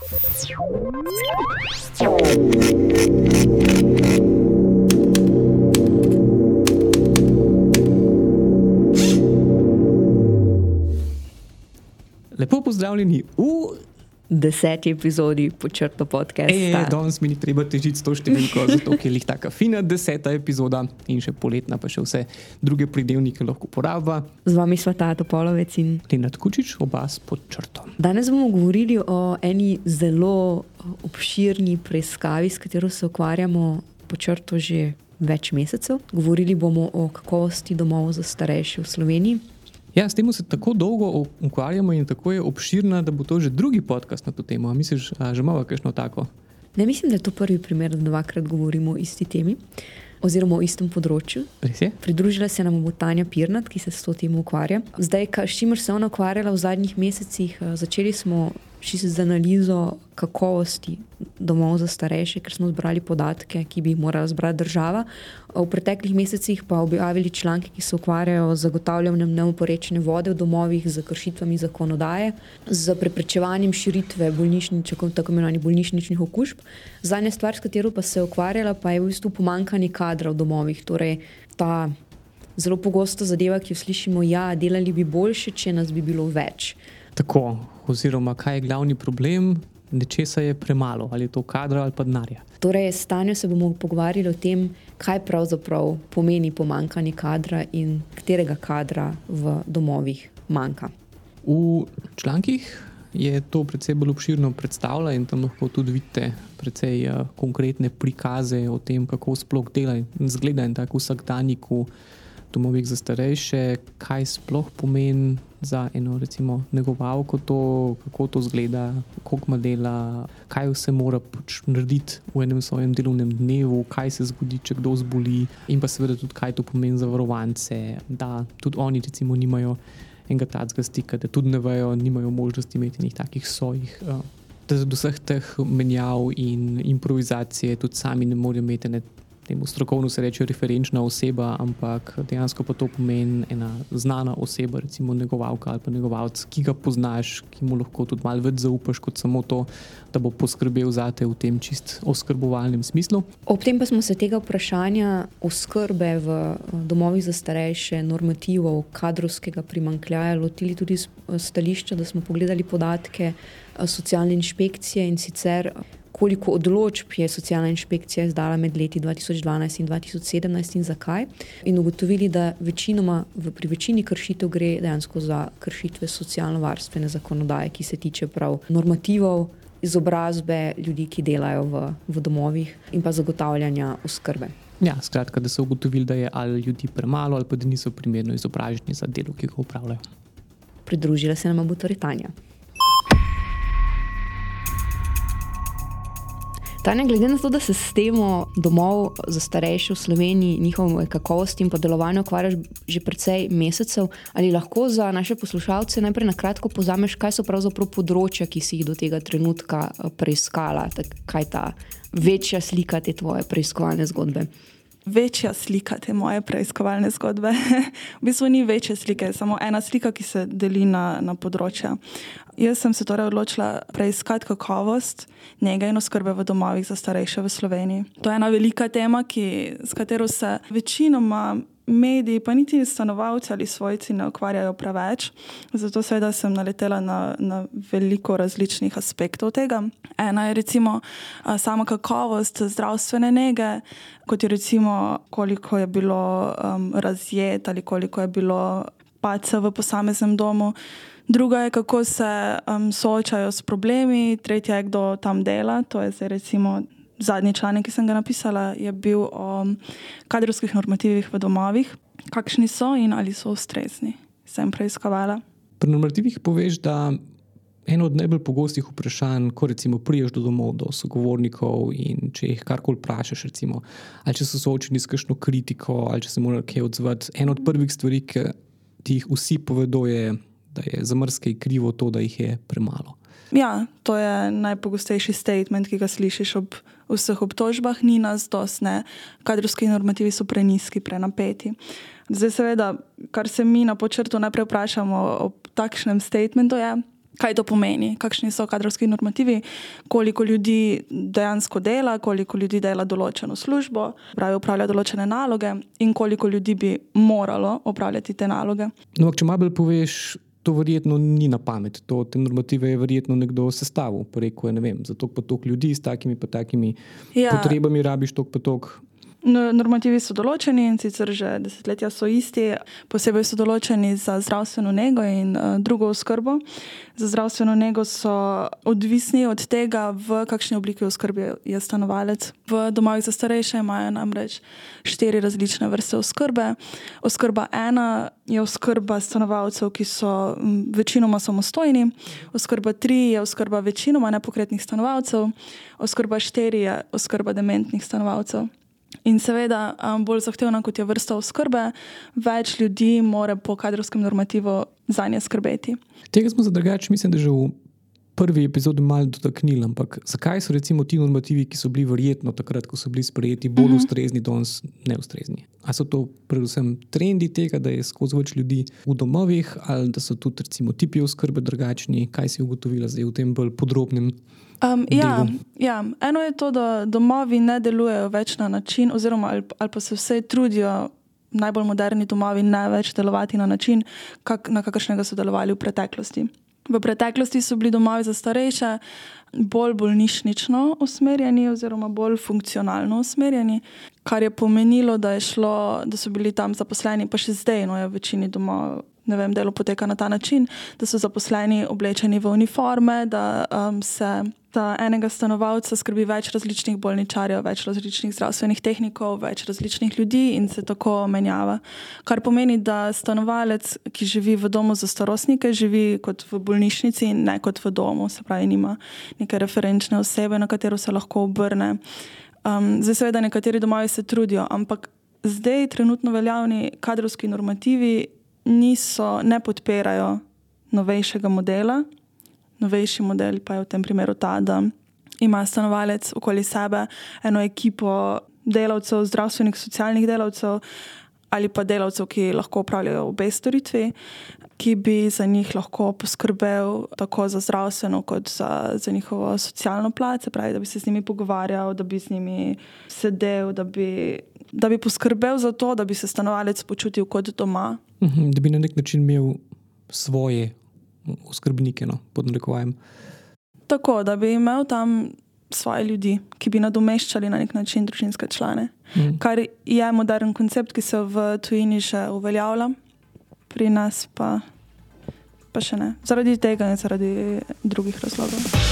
Lepo pozdravljeni v deseti epizodi počrto podcasta. E, danes mi ni treba težiti s to številko, zato je jih tako fina deseta epizoda in še poletna, pa še vse druge pridevnike lahko uporablja. Z vami sva Tato Polovec in Lenat Kučič, oba s podčrto. Danes bomo govorili o eni zelo obširni preiskavi, s katero se ukvarjamo počrto že več mesecev. Govorili bomo o kakovosti domov za starejše v Sloveniji. Ja, s tem se tako dolgo ukvarjamo in tako je obširna, da bo to že drugi podcast na to temo. Misliš, da že imamo kakšno tako? Ne mislim, da je to prvi primer, da dvakrat govorimo o isti temi oziroma o istem področju. Pridružila se nam bo Tanja Pirnat, ki se s to temo ukvarja. Zdaj, s čimer se je ona ukvarjala v zadnjih mesecih, začeli smo še z analizo kakovosti domov za starejše, ker smo zbrali podatke, ki bi jih morala zbrati država. V preteklih mesecih pa objavili članke, ki se ukvarjajo z zagotavljanjem neoporečne vode v domovih, z kršitvami zakonodaje, z preprečevanjem širitve bolnišničnih, tako imenovanih bolnišničnih okužb. Zadnja stvar, s katero pa se je ukvarjala, pa je v bistvu pomankanje kadra v domovih. Torej, ta zelo pogosta zadeva, ki jo slišimo, ja, delali bi boljše, če nas bi bilo več. Tako, oziroma kaj je glavni problem, nečesa je premalo, ali je to kadra ali pa denarja. Torej, s Tanjo se bomo pogovarjali o tem, kaj pravzaprav pomeni pomankanje kadra in katerega kadra v domovih manjka. V člankih je to precej bolj obširno predstavljeno in tam lahko tudi vidite precej uh, konkretne prikaze o tem, kako sploh dela in zgleda in tako vsakdanjik v domovih za starejše, kaj sploh pomeni za eno, recimo, negovalko, to, kako to zgleda, koliko ima dela, kaj vse mora pač narediti v enem svojem delovnem dnevu, kaj se zgodi, če kdo zboli, in pa seveda tudi, kaj to pomeni za varovance, da tudi oni, recimo, nimajo enega takega stika, da tudi ne vejo, nimajo možnosti imeti nekih takih svojih. Uh, Da od vseh teh menjav in improvizacije tudi sami ne morejo imeti temu strokovno se reče referenčna oseba, ampak dejansko pa to pomeni ena znana oseba, recimo negovalka ali pa negovalec, ki ga poznaš, ki mu lahko tudi malo več zaupaš kot samo to, da bo poskrbel za te v tem čist oskrbovalnem smislu. Ob tem pa smo se tega vprašanja oskrbe v domovih za starejše, normativov, kadrovskega primankljaja lotili tudi z stališča, da smo pogledali podatke socialne inšpekcije in sicer koliko odločb je socialna inšpekcija izdala med leti 2012 in 2017 in zakaj. In ugotovili, da večinoma, v, pri večini kršitev gre dejansko za kršitve socialno-varstvene zakonodaje, ki se tiče prav normativov, izobrazbe ljudi, ki delajo v, v domovih in pa zagotavljanja oskrbe. Ja, skratka, da so ugotovili, da je ali ljudi premalo, ali pa da niso primerno izobraženi za delo, ki ga upravljajo. Pridružila se nam bo torej Tanja. Tanja, glede na to, da se s tem domov za starejše v Sloveniji, njihovo kakovost in podelovanje ukvarjaš že precej mesecev, ali lahko za naše poslušalce najprej na kratko pozameš, kaj so pravzaprav področja, ki si jih do tega trenutka preiskala, kaj je ta večja slika te tvoje preiskovalne zgodbe? Večja slika te moje preiskovalne zgodbe. v bistvu ni večje slike, samo ena slika, ki se deli na, na področja. Jaz sem se torej odločila preiskati kakovost njega in oskrbe v domovih za starejše v Sloveniji. To je ena velika tema, ki, s katero se večinoma mediji, pa niti stanovalci ali svojci ne ukvarjajo preveč. Zato seveda sem naletela na, na veliko različnih aspektov tega. Ena je recimo sama kakovost zdravstvene nege, kot je recimo koliko je bilo um, razjet ali koliko je bilo paca v posameznem domu druga je, kako se um, soočajo s problemi, tretja je, kdo tam dela. To je zdaj recimo zadnji članek, ki sem ga napisala, je bil o kadrovskih normativih v domovih, kakšni so in ali so ustrezni. Sem preiskovala. Pri normativih poveš, da. Eno od najbolj pogostih vprašanj, ko recimo priješ do domov, do sogovornikov in če jih karkoli vprašaš, recimo, ali če so soočeni s kakšno kritiko, ali če se morajo kaj odzvati. Eno od prvih stvari, ki ti jih vsi povedo, je, da je za mrske krivo to, da jih je premalo. Ja, to je najpogostejši statement, ki ga slišiš ob vseh obtožbah, ni nas dosne, kadrovski normativi so preniski, prenapeti. Zdaj, seveda, kar se mi na počrtu najprej vprašamo ob takšnem statementu, je, kaj to pomeni, kakšni so kadrovski normativi, koliko ljudi dejansko dela, koliko ljudi dela določeno službo, pravi upravlja določene naloge in koliko ljudi bi moralo upravljati te naloge. No, če malo poveš. To verjetno ni na pamet, to, te normative je verjetno nekdo sestavil. Rekel je, ne vem, za to pa toliko ljudi s takimi pa takimi ja. potrebami, rabiš toliko pa No, normativi so določeni in sicer že desetletja so isti, posebej so določeni za zdravstveno nego in uh, drugo oskrbo. Za zdravstveno nego so odvisni od tega, v kakšni obliki oskrbe je stanovalec. V domovih za starejše imajo namreč štiri različne vrste oskrbe. Oskrba ena je oskrba stanovalcev, ki so večinoma samostojni, oskrba tri je oskrba večinoma nepokretnih stanovalcev, oskrba štiri je oskrba dementnih stanovalcev. In seveda, um, bolj zahtevna kot je vrsta oskrbe, več ljudi mora po kadrovskem normativu za nje skrbeti. Tega smo se drugače, mislim, da že v prvi epizodi malo dotaknili. Ampak zakaj so recimo ti normativi, ki so bili verjetno takrat, ko so bili sprejeti, bolj uh mhm. -huh. ustrezni, danes neustrezni? Ali so to predvsem trendi tega, da je skozi več ljudi v domovih, ali da so tudi recimo tipi oskrbe drugačni? Kaj si ugotovila zdaj v tem bolj podrobnem? Um, ja, ja, eno je to, da domovi ne delujejo več na način, oziroma ali, ali pa se vse trudijo, najbolj moderni domovi, ne več delovati na način, kak, na kakršnega so delovali v preteklosti. V preteklosti so bili domovi za starejše bolj bolnišnično usmerjeni, oziroma bolj funkcionalno usmerjeni, kar je pomenilo, da, je šlo, da so bili tam zaposleni, pa še zdaj, no, je v večini domov ne vem, delo poteka na ta način, da so zaposleni oblečeni v uniforme, da um, se ta enega stanovalca skrbi več različnih bolničarjev, več različnih zdravstvenih tehnikov, več različnih ljudi in se tako menjava. Kar pomeni, da stanovalec, ki živi v domu za starostnike, živi kot v bolnišnici in ne kot v domu, se pravi, nima neke referenčne osebe, na katero se lahko obrne. Um, zdaj, seveda, nekateri domovi se trudijo, ampak zdaj, trenutno veljavni kadrovski normativi niso, ne podpirajo novejšega modela. Novejši model pa je v tem primeru ta, da ima stanovalec okoli sebe eno ekipo delavcev, zdravstvenih, socialnih delavcev ali pa delavcev, ki lahko upravljajo obe storitvi, ki bi za njih lahko poskrbel tako za zdravstveno, kot za, za njihovo socialno plat, pravi, da bi se z njimi pogovarjal, da bi z njimi sedel, da bi, da bi poskrbel za to, da bi se stanovalec počutil kot doma. Mhm, da bi na nek način imel svoje oskrbnike, no, pod narekovajem. Tako, da bi imel tam svoje ljudi, ki bi nadomeščali na nek način družinske člane. Mm. Kar je modern koncept, ki se v tujini že uveljavlja, pri nas pa, pa še ne. Zaradi tega in zaradi drugih razlogov.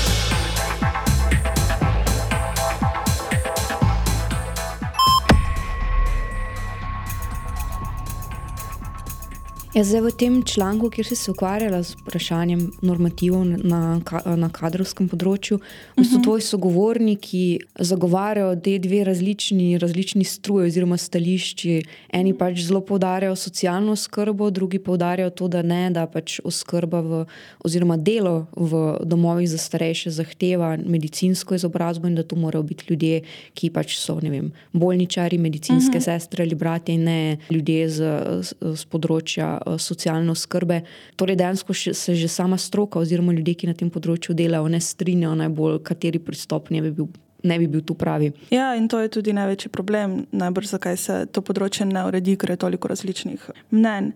Ja, zdaj, v tem članku, kjer si se ukvarjala z vprašanjem normativov na, na kadrovskem področju, uh -huh. so tvoji sogovorniki zagovarjajo te dve različni, različni struje oziroma stališči. Eni pač zelo poudarjajo socialno skrbo, drugi poudarjajo to, da ne, da pač oskrba v, oziroma delo v domovih za starejše zahteva medicinsko izobrazbo in da to morajo biti ljudje, ki pač so vem, bolničari, medicinske uh -huh. sestre ali bratje, in ne ljudje z, z, z področja. Eh, socialne oskrbe. Torej, dejansko se že sama stroka, oziroma ljudje, ki na tem področju delajo, ne strinjajo najbolj, kateri pristop ne bi bil. Ne bi bil tu pravi. Ja, in to je tudi največji problem, najbrž zakaj se to področje ne uredi, ker je toliko različnih mnen.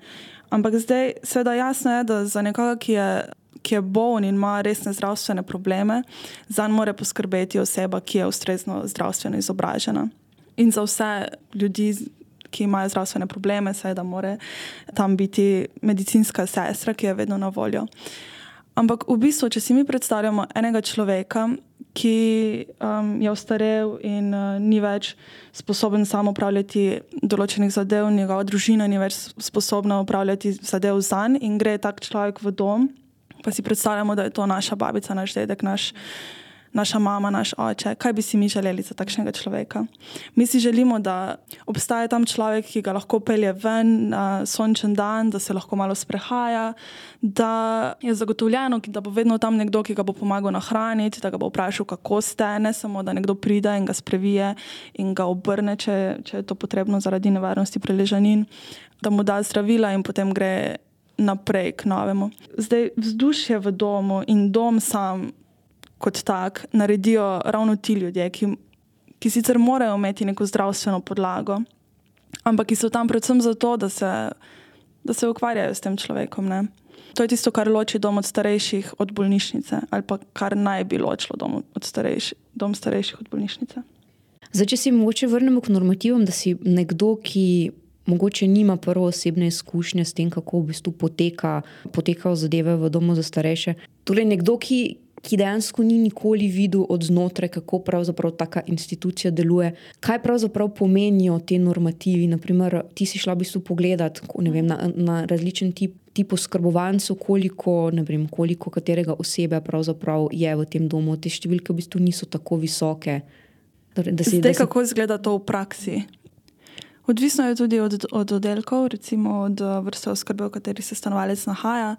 Ampak zdaj, seveda, jasno je, da za nekoga, ki je, ki je boln in ima resne zdravstvene probleme, za njega mora poskrbeti oseba, ki je ustrezno zdravstveno izobražena. In za vse ljudi, ki imajo zdravstvene probleme, seveda mora tam biti medicinska sestra, ki je vedno na voljo. Ampak v bistvu, če si mi predstavljamo enega človeka, ki um, je ostarel in uh, ni več sposoben samo upravljati določenih zadev, njegova družina ni več sposobna upravljati zadev za njim, in gre tak človek v dom, pa si predstavljamo, da je to naša babica, naš dedek, naš naša mama, naš oče, kaj bi si mi želeli za takšnega človeka. Mi si želimo, da obstaja tam človek, ki ga lahko pelje ven na sončen dan, da se lahko malo sprehaja, da je zagotovljeno, da bo vedno tam nekdo, ki ga bo pomagal nahraniti, da ga bo vprašal, kako ste, ne samo da nekdo pride in ga sprevije in ga obrne, če, če je to potrebno zaradi nevarnosti preležanin, da mu da zdravila in potem gre naprej k novemu. Zdaj, vzdušje v domu in dom sam kot tak naredijo ravno ti ljudje, ki, ki sicer morajo imeti neko zdravstveno podlago, ampak ki so tam predvsem zato, da se, da se ukvarjajo s tem človekom. Ne? To je tisto, kar loči dom od starejših od bolnišnice, ali pa kar naj bi ločilo dom, starejši, dom starejših od bolnišnice. Zdaj, če se morda vrnemo k normativom, da si nekdo, ki morda nima prvo osebne izkušnje s tem, kako v bistvu poteka, potekajo zadeve v domu za starejše. Torej, nekdo, ki, ki dejansko ni nikoli videl od znotraj, kako pravzaprav ta institucija deluje, kaj pravzaprav pomenijo ti normativi. Naprimer, ti si šla v bistvu pogledat vem, na, na različen tip. Tipo skrbovancev, koliko, vem, koliko katerega osebe je v tem domu, te številke v bistvu niso tako visoke. Torej, si, Zdaj, si... kako izgleda to v praksi? Odvisno je tudi od, od oddelkov, recimo od eh, vrste oskrbe, v kateri se stanovalec nahaja.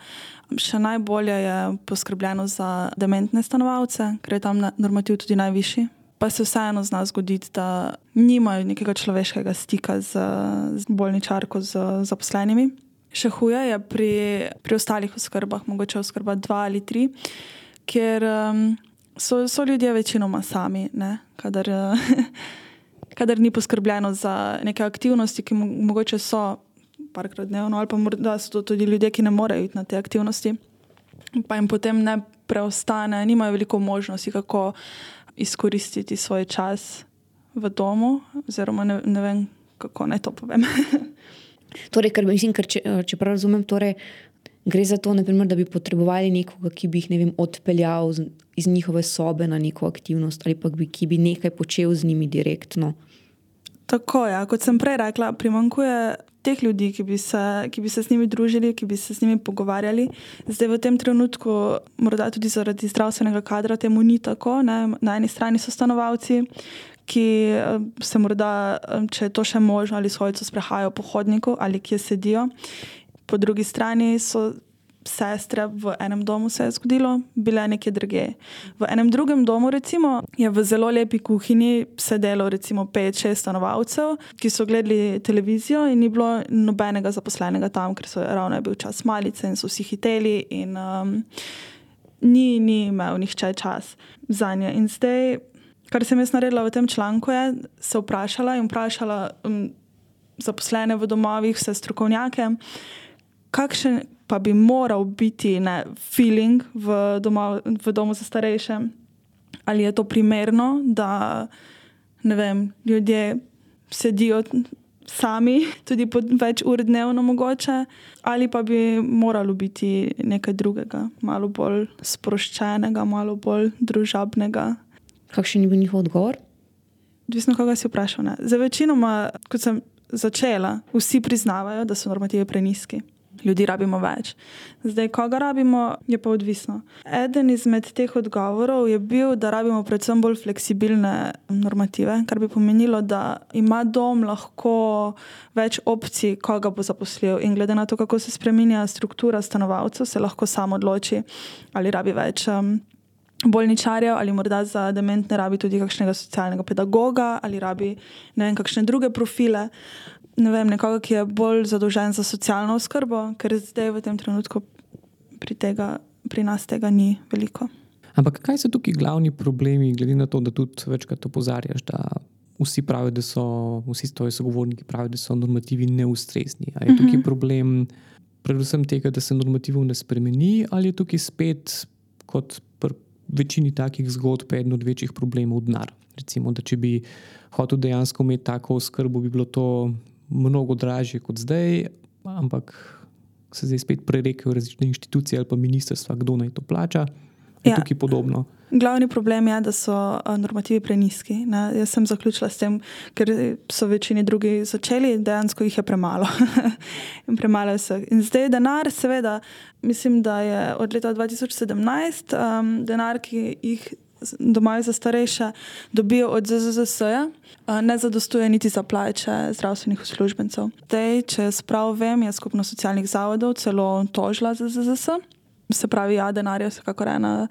Še najbolje je poskrbljeno za dementne stanovalce, ker je tam normativ tudi najvišji. Pa se vseeno zna zgoditi, da nimajo nekega človeškega stika z, z bolničarko, z zaposlenimi. Še huje je pri, pri ostalih oskrbah, mogoče oskrba dva ali tri, ker um, so, so ljudje večinoma sami, kadar, kadar ni poskrbljeno za neke aktivnosti, ki mogoče so parkrat dnevno, ali pa morda so to tudi ljudje, ki ne morejo iti na te aktivnosti, pa jim potem ne preostane, nimajo veliko možnosti, kako izkoristiti svoj čas v domu, oziroma ne, ne vem, kako naj to povem. torej, ker mislim, ker če, če prav razumem, torej. Gre za to, naprimer, da bi potrebovali nekoga, ki bi jih vem, odpeljal iz njihove sobe na neko aktivnost ali pa bi, ki bi nekaj počel z njimi direktno. Tako je, ja. kot sem prej rekla, primankuje teh ljudi, ki bi, se, ki bi se z njimi družili, ki bi se z njimi pogovarjali. Zdaj, v tem trenutku, morda tudi zaradi zdravstvenega kadra, temu ni tako. Ne? Na eni strani so stanovalci, ki eh, se morda, eh, če je to še možno, ali svojco sprehajajo po hodniku ali kje sedijo. Po drugi strani so sestre v enem domu se je zgodilo, bile nekje druge. V enem drugem domu, recimo, je v zelo lepi kuhinji sedelo recimo pet, šest stanovalcev, ki so gledali televizijo in ni bilo nobenega zaposlenega tam, ker so ravno bil čas malice in so vsi hiteli in um, ni, ni imel nihče čas za nje. In zdaj, kar sem jaz naredila v tem članku, je se vprašala in vprašala um, zaposlene v domovih, vse strokovnjake, kakšen, pa bi moral biti ne, feeling v, doma, v domu za starejše. Ali je to primerno, da vem, ljudje sedijo sami, tudi po več ur dnevno, mogoče, ali pa bi moralo biti nekaj drugega, malo bolj sproščenega, malo bolj družabnega. Kakšen je bil njihov odgovor? Odvisno, koga si vprašal. Za večino, kot sem začela, vsi priznavajo, da so normativi preniski ljudi rabimo več. Zdaj, koga rabimo, je pa odvisno. Eden izmed teh odgovorov je bil, da rabimo predvsem bolj fleksibilne normative, kar bi pomenilo, da ima dom lahko več opcij, koga bo zaposlil. In glede na to, kako se spremenja struktura stanovalcev, se lahko sam odloči, ali rabi več. Um, Bolničarjev ali morda za dementne rabi tudi kakšnega socialnega pedagoga ali rabi ne vem, kakšne druge profile ne vem, nekoga, ki je bolj zadolžen za socialno oskrbo, ker zdaj v tem trenutku pri, tega, pri nas tega ni veliko. Ampak kaj so tukaj glavni problemi, glede na to, da tudi večkrat opozarjaš, da vsi pravijo, da so vsi stoji sogovorniki pravijo, da so normativi neustrezni? Ali je tukaj mhm. problem predvsem tega, da se normativov ne spremeni, ali je tukaj spet kot pri večini takih zgodb eden od večjih problemov denar? Recimo, da če bi hotel dejansko imeti tako oskrbo, bi bilo to mnogo dražje kot zdaj, ampak se zdaj spet prerekajo različne inštitucije ali pa ministrstva, kdo naj to plača. Je ja. tukaj podobno. Glavni problem je, da so normativi preniski. Ne? Jaz sem zaključila s tem, ker so večini drugi začeli, dejansko jih je premalo. in premalo je. In zdaj denar, seveda, mislim, da je od leta 2017 um, denar, ki jih domovi za starejše dobijo od ZZS-ja, ne zadostuje niti za plače zdravstvenih uslužbencev. Tej, če sprav vem, je skupnost socialnih zavodov celo tožila ZZS. Se pravi, ja, denar je vsekakor ena,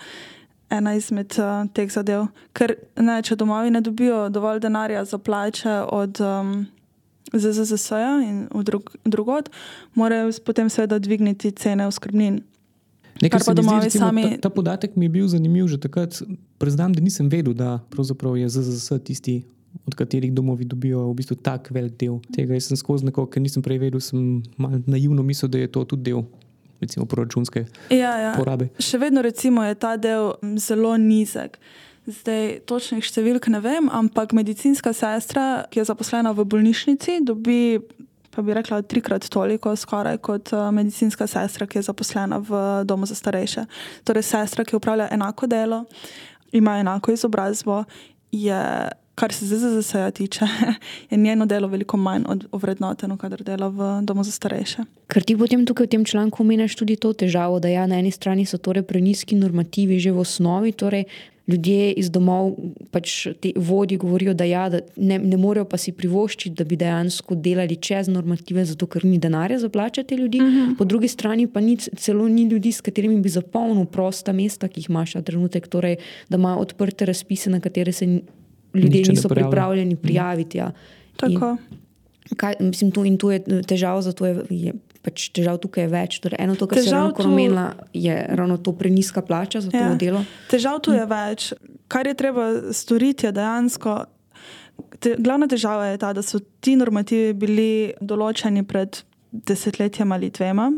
ena izmed uh, teh zadev. Ker ne, če domovi ne dobijo dovolj denarja za plače od, um, ZZS-ja in drug, drugod, morajo potem seveda dvigniti cene oskrbnin. Nekaj pa domovi sami. Ta, ta podatek mi je bil zanimiv že takrat. Priznam, da nisem vedel, da je ZZS tisti, od katerih domovi dobijo v bistvu tak velik del tega. Jaz sem skozi neko, ker nisem prej vedel, sem naivno mislil, da je to tudi del. Recimo proračunske ja, ja. porabe. Še vedno recimo, je ta del zelo nizek. Zdaj, točnih številk ne vem, ampak medicinska sestra, ki je zaposlena v bolnišnici, dobi, pa bi rekla, trikrat toliko, skoraj kot uh, medicinska sestra, ki je zaposlena v domu za starejše. Torej, sestra, ki upravlja enako delo, ima enako izobrazbo, je, kar se vse tiče, je njeno delo veliko manj ovrednoteno, kadar dela v domu za starejše. Ker ti potem tukaj v tem članku omenjaš tudi to težavo, da ja, na eni strani so torej preniski normativi že v osnovi, torej ljudje iz domov, pač ti vodji govorijo, da, ja, da ne, ne morejo pa si privoščiti, da bi dejansko delali čez normative, zato ker ni denarja za plačati ljudi. Uh mhm. -huh. Po drugi strani pa ni, celo ni ljudi, s katerimi bi zapolnil prosta mesta, ki jih imaš na trenutek, torej, da imajo odprte razpise, na katere se ljudje Niče niso pripravljeni prijaviti. Ja. Tako. Kaj, mislim, tu, in tu je težava, zato je, je pač težav tukaj več. Torej, eno, to, kar se je lahko omenila, je ravno to preniska plača za to ja. delo. Težav tu je hm. več. Kar je treba storiti, je dejansko. Te, glavna težava je ta, da so ti normativi bili določeni pred desetletjem ali dvema.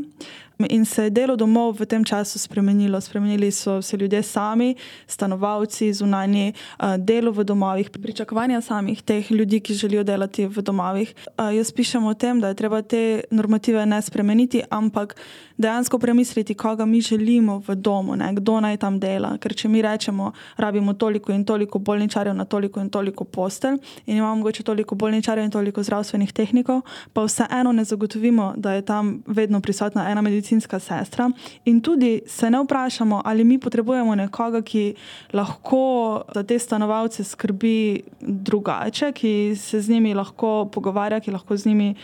In se je delo domov v tem času spremenilo. Spremenili so se ljudje sami, stanovalci, zunanji, delo v domovih, pričakovanja samih teh ljudi, ki želijo delati v domovih. Jaz pišem o tem, da je treba te normative ne spremeniti, ampak dejansko premisliti, koga mi želimo v domu, ne? kdo naj tam dela. Ker če mi rečemo, rabimo toliko in toliko bolničarjev na toliko in toliko postelj in imamo mogoče toliko bolničarjev in toliko zdravstvenih tehnikov, pa vseeno ne zagotovimo, da je tam vedno prisotna ena medicinska sestra. In tudi se ne vprašamo, ali mi potrebujemo nekoga, ki lahko za te stanovalce skrbi drugače, ki se z njimi lahko pogovarja, ki lahko z njimi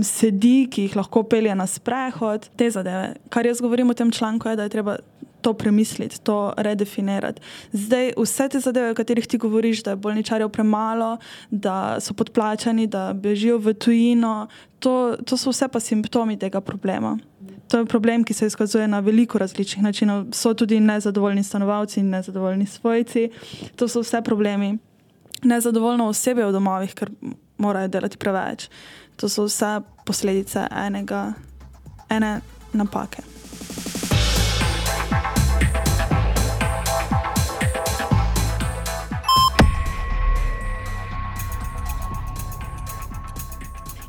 sedi, ki jih lahko pelje na sprehod, te zadeve. Kar jaz govorim v tem članku, je, da je treba to premisliti, to redefinirati. Zdaj, vse te zadeve, o katerih ti govoriš, da je bolničarjev premalo, da so podplačani, da bežijo v tujino, to, to so vse pa simptomi tega problema. To je problem, ki se izkazuje na veliko različnih načinov. So tudi nezadovoljni stanovalci in nezadovoljni svojci. To so vse problemi. Nezadovoljno osebe v domovih, ker morajo delati preveč. To so vse posledice enega, ene napake.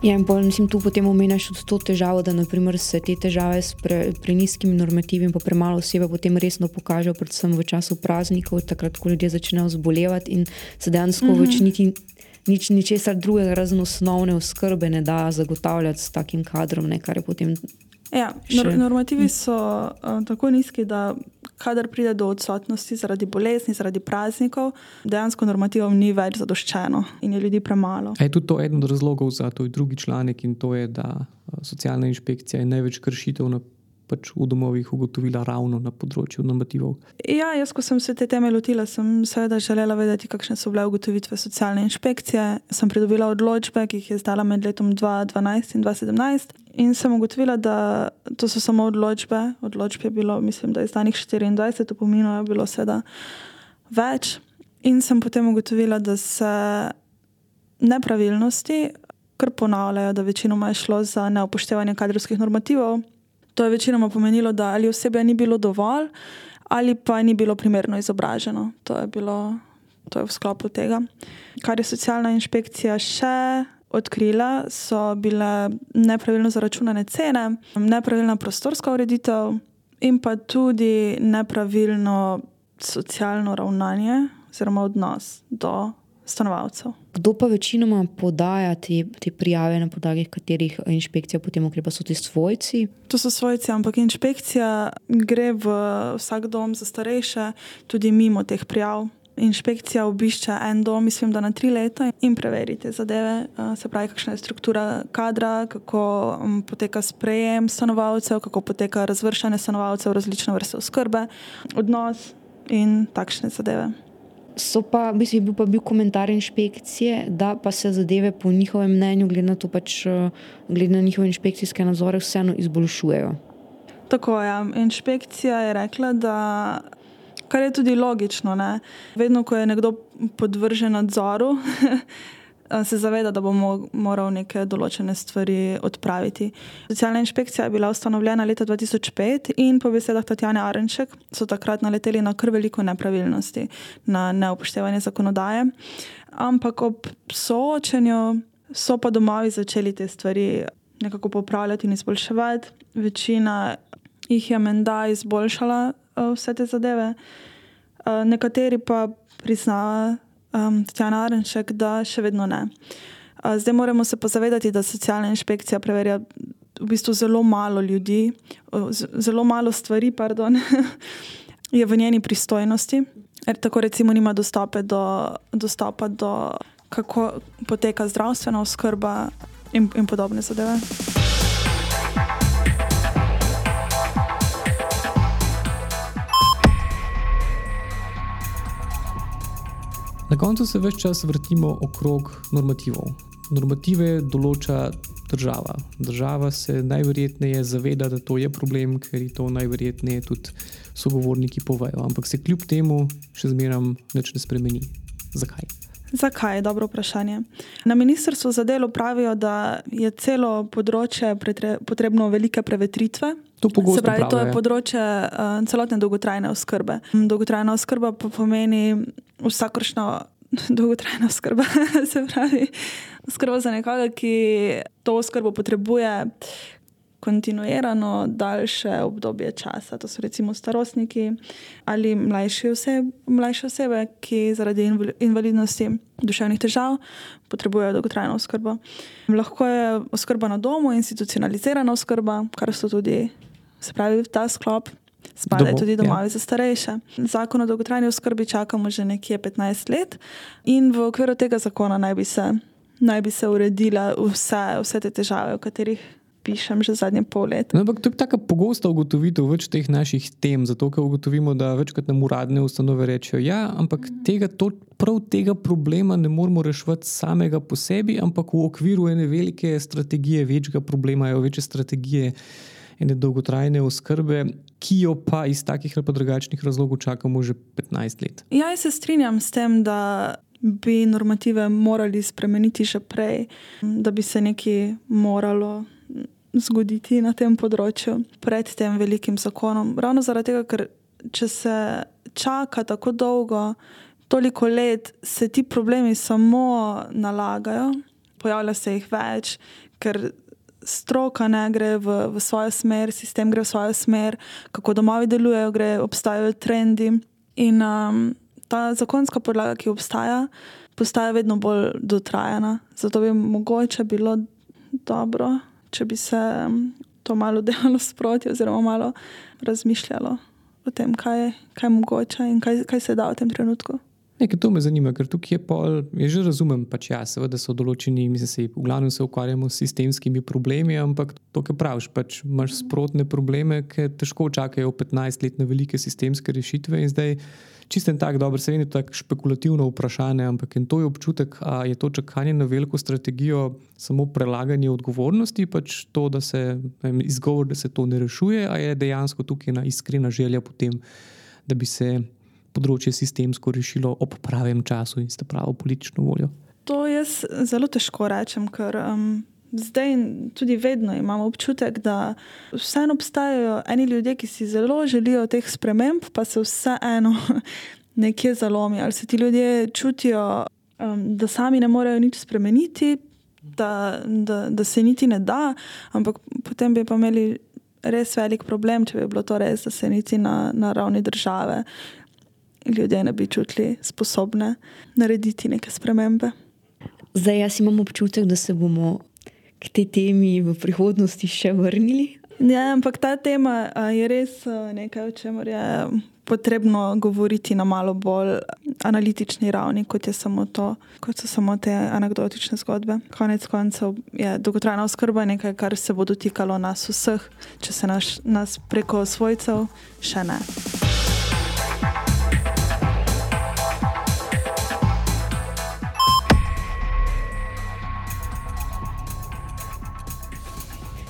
Ja, in bolj, mislim, tu potem omenjaš tudi to težavo, da naprimer, se te težave s pre, prenizkimi normativi in premalo osebe potem resno pokažejo, predvsem v času praznikov, takrat, ko ljudje začnejo zbolevati in se dejansko mm -hmm. več niti nič, ničesar drugega, razen osnovne oskrbe, ne da zagotavljati s takim kadrom, ne, kar je potem. Ja, nor normativi so uh, tako nizki, da kadar pride do odsotnosti zaradi bolezni, zaradi praznikov, dejansko normativom ni več zadoščeno in je ljudi premalo. Je tudi to eden od razlogov za to drugi članek in to je, da socialna inšpekcija je največ kršitev na pač v domovih ugotovila ravno na področju normativov? Ja, jaz, ko sem se te teme lotila, sem seveda želela vedeti, kakšne so bile ugotovitve socialne inšpekcije. Sem pridobila odločbe, ki jih je izdala med letom 2012 in 2017. In sem ugotovila, da to so samo odločbe. Odločb je bilo, mislim, da je izdanih 24, to pomeni, da je bilo seveda več. In sem potem ugotovila, da se nepravilnosti kar ponavljajo, da večinoma je šlo za neupoštevanje kadrovskih normativov. To je večinoma pomenilo, da ali osebe ni bilo dovolj, ali pa ni bilo primerno izobraženo. To je bilo to je v sklopu tega. Kar je socialna inšpekcija še odkrila, so bile nepravilno zaračunane cene, nepravilna prostorska ureditev in pa tudi nepravilno socialno ravnanje oziroma odnos do stanovalcev. Kdo pa večinoma podaja te, te prijave, na podlagi katerih inšpekcija potem ukrepa, so ti svojci? To so svojci, ampak inšpekcija gre v vsak dom za starejše, tudi mimo teh prijav. Inšpekcija obišče en dom, mislim, da na tri leta in preveri te zadeve, se pravi, kakšna je struktura kadra, kako poteka sprejem stanovalcev, kako poteka razvrščanje stanovalcev različne vrste oskrbe, odnos in takšne zadeve. So pa, bistvu, bil pa bil komentar inšpekcije, da pa se zadeve po njihovem mnenju, glede na, pač, eh, glede na njihove inšpekcijske nadzore, vseeno izboljšujejo. Tako je. Ja. Inšpekcija je rekla, da kar je tudi logično, ne? vedno, ko je nekdo podvržen nadzoru, se zaveda, da bo moral neke določene stvari odpraviti. Socialna inšpekcija je bila ustanovljena leta 2005 in po besedah Tatjane Arenček so takrat naleteli na kar veliko nepravilnosti, na neupoštevanje zakonodaje. Ampak ob soočenju so pa domovi začeli te stvari nekako popravljati in izboljševati. Večina jih je menda izboljšala vse te zadeve, uh, nekateri pa priznavajo, um, Tatjana Arenšek, da še vedno ne. Uh, zdaj moramo se pa zavedati, da socialna inšpekcija preverja v bistvu zelo malo ljudi, zelo malo stvari, pardon, je v njeni pristojnosti. Er, tako recimo nima dostope do, dostopa do, kako poteka zdravstvena oskrba in, in podobne zadeve. Koncu se več čas vrtimo okrog normativov. Normative določa država. Država se najverjetneje zaveda, da to je problem, ker je to najverjetneje tudi sogovorniki povejo. Ampak se kljub temu še zmeraj nič ne spremeni. Zakaj? Zakaj je dobro vprašanje? Na ministrstvu za delo pravijo, da je celo področje potrebno velike prevetritve. To, se pravi, to je področje uh, celotne dolgotrajne oskrbe. Dolgotrajna oskrba pa pomeni vsakršno dolgotrajno oskrbo. se pravi, oskrba za nekoga, ki to oskrbo potrebuje, kontinuirano daljše obdobje časa. To so recimo starostniki ali mlajše osebe, mlajše osebe ki zaradi invalidnosti, duševnih težav potrebujejo dolgotrajno oskrbo. Lahko je oskrba na domu, institucionalizirana oskrba, kar so tudi, se pravi, ta sklop. Spadajo tudi domovi ja. za starejše. Zakon o dolgotrajni oskrbi čakamo že nekje 15 let, in v okviru tega zakona naj bi se, naj bi se uredile vse, vse te težave, o katerih pišem že zadnje pol leta. No, ampak to je tako pogosta ugotovitev več teh naših tem, zato ker ugotovimo, da večkrat nam uradne ustanove rečejo, ja, ampak mhm. tega, to, prav tega problema ne moramo rešiti samega po sebi, ampak v okviru ene velike strategije, večjega problema, večje strategije. Ene dolgotrajne oskrbe, ki jo pa iz takih ali drugačnih razlogov čakamo že 15 let. Ja, se strinjam s tem, da bi normative morali spremeniti že prej, da bi se nekaj moralo zgoditi na tem področju pred tem velikim zakonom. Ravno zaradi tega, ker če se čaka tako dolgo, toliko let, se ti problemi samo nalagajo, pojavlja se jih več, ker stroka ne gre v, v svojo smer, sistem gre v svojo smer, kako domovi delujejo, gre, obstajajo trendi. In um, ta zakonska podlaga, ki obstaja, postaja vedno bolj dotrajana. Zato bi mogoče bilo dobro če bi se to malo delalo sproti, oziroma malo razmišljalo o tem, kaj je, kaj je mogoče in kaj, kaj se da v tem trenutku. Nekaj to me zanima, ker tukaj je pol, jaz že razumem, pač ja, seveda so določeni, mislim, se v glavnem se ukvarjamo s sistemskimi problemi, ampak to, kar praviš, pač imaš sprotne probleme, ki težko čakajo 15 let na velike sistemske rešitve in zdaj čisten tak, dobro, se vidi, tako špekulativno vprašanje, ampak to je občutek, da je to čakanje na veliko strategijo samo prelaganje odgovornosti, pač to, da se vem, izgovor, da se to ne rešuje, a je dejansko tukaj ena iskrena želja potem, da bi se področje sistemsko rešilo ob pravem času in s pravo politično voljo. To jaz zelo težko rečem, ker. Um zdaj in tudi vedno imamo občutek, da vseeno obstajajo eni ljudje, ki si zelo želijo teh sprememb, pa se vseeno nekje zalomi. Ali se ti ljudje čutijo, um, da sami ne morejo nič spremeniti, da, da, da se niti ne da, ampak potem bi pa imeli res velik problem, če bi bilo to res, da se niti na, na ravni države. Ljudje ne bi čutili sposobne narediti neke spremembe. Zdaj, jaz imam občutek, da se bomo k tej temi v prihodnosti še vrnili? Ja, ampak ta tema je res nekaj, o čemer je potrebno govoriti na malo bolj analitični ravni, kot, samo to, kot so samo te anekdotične zgodbe. Konec koncev je dolgotrajna oskrba nekaj, kar se bo dotikalo nas vseh, če se naš, nas preko svojcev še ne.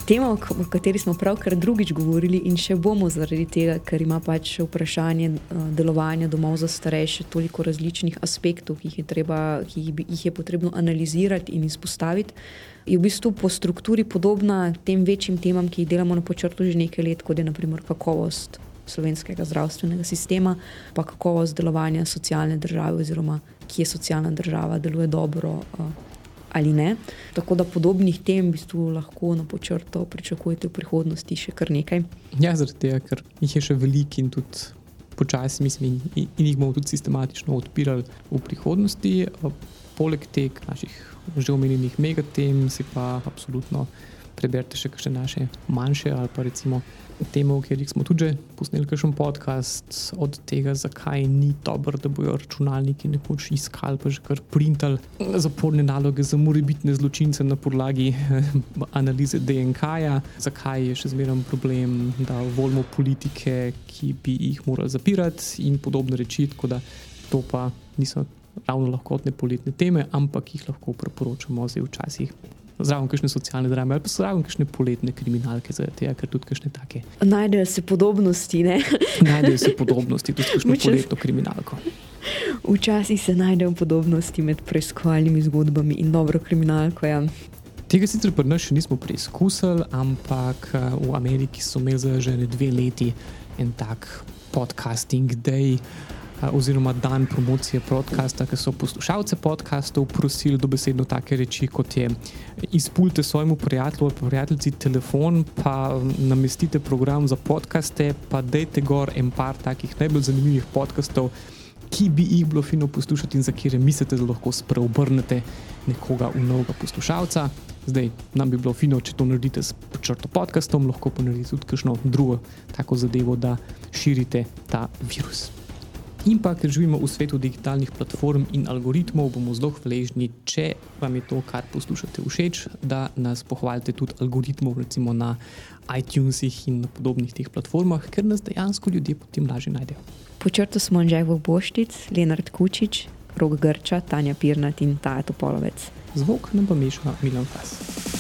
Tema, o kateri smo pravkar drugič govorili, in še bomo zaradi tega, ker ima pač vprašanje uh, delovanja domov za starejše toliko različnih aspektov, ki jih je, treba, ki jih je potrebno analizirati in izpostaviti, je v bistvu po strukturi podobna tem večjim temam, ki jih delamo na počrtu že nekaj let, kot je naprimer kakovost slovenskega zdravstvenega sistema, pa kakovost delovanja socialne države, oziroma kje socialna država deluje dobro. Uh, ali ne. Tako da podobnih tem v bistvu lahko na počrto pričakujete v prihodnosti še kar nekaj. Ja, zaradi tega, ker jih je še veliko in tudi počasi, mislim, in, in jih bomo tudi sistematično odpirali v prihodnosti. Poleg teh naših že omenjenih megatem, si pa absolutno preberite še kakšne naše manjše ali pa recimo teme, o katerih smo tudi posneli kakšen podcast, od tega, zakaj ni dobro, da bojo računalniki nekoč iskali, pa že kar printali zaporne naloge za morebitne zločince na podlagi analize DNK-ja, zakaj je še zmeraj problem, da volimo politike, ki bi jih morali zapirati in podobne reči. Tako da to pa niso ravno lahkotne poletne teme, ampak jih lahko priporočamo zdaj včasih zraven kakšne socialne drame ali pa zraven kakšne poletne kriminalke, tega, ker tudi kakšne take. Najdejo se podobnosti. Najdejo se podobnosti tudi s kakšno poletno kriminalko. Včasih se najdejo podobnosti med preiskovalnimi zgodbami in dobro kriminalko. Ja. Tega sicer pri nas še nismo preizkusili, ampak eh, v Ameriki so imeli že dve leti en tak podcasting day oziroma dan promocije podcasta, ki so poslušalce podcastov prosili do besedno take reči, kot je izpulte svojemu prijatelju ali prijateljici telefon, pa namestite program za podcaste, pa dejte gor en par takih najbolj zanimivih podcastov, ki bi jih bilo fino poslušati in za kire mislite, da lahko spreobrnete nekoga v novega poslušalca. Zdaj nam bi bilo fino, če to naredite s črto podcastom, lahko pa naredite tudi kakšno drugo tako zadevo, da širite ta virus. In pa, ker živimo v svetu digitalnih platform in algoritmov, bomo zelo hvaležni, če vam je to, kar poslušate, všeč, da nas pohvalite tudi algoritmov, recimo na iTunesih in na podobnih teh platformah, ker nas dejansko ljudje potem lažje najdejo. Počrto smo Anžaj Boštic, Leonard Kučič, Rog Grča, Tanja Pirnat in Taja Topolovec. Zvok nam pa meša Milan Fas.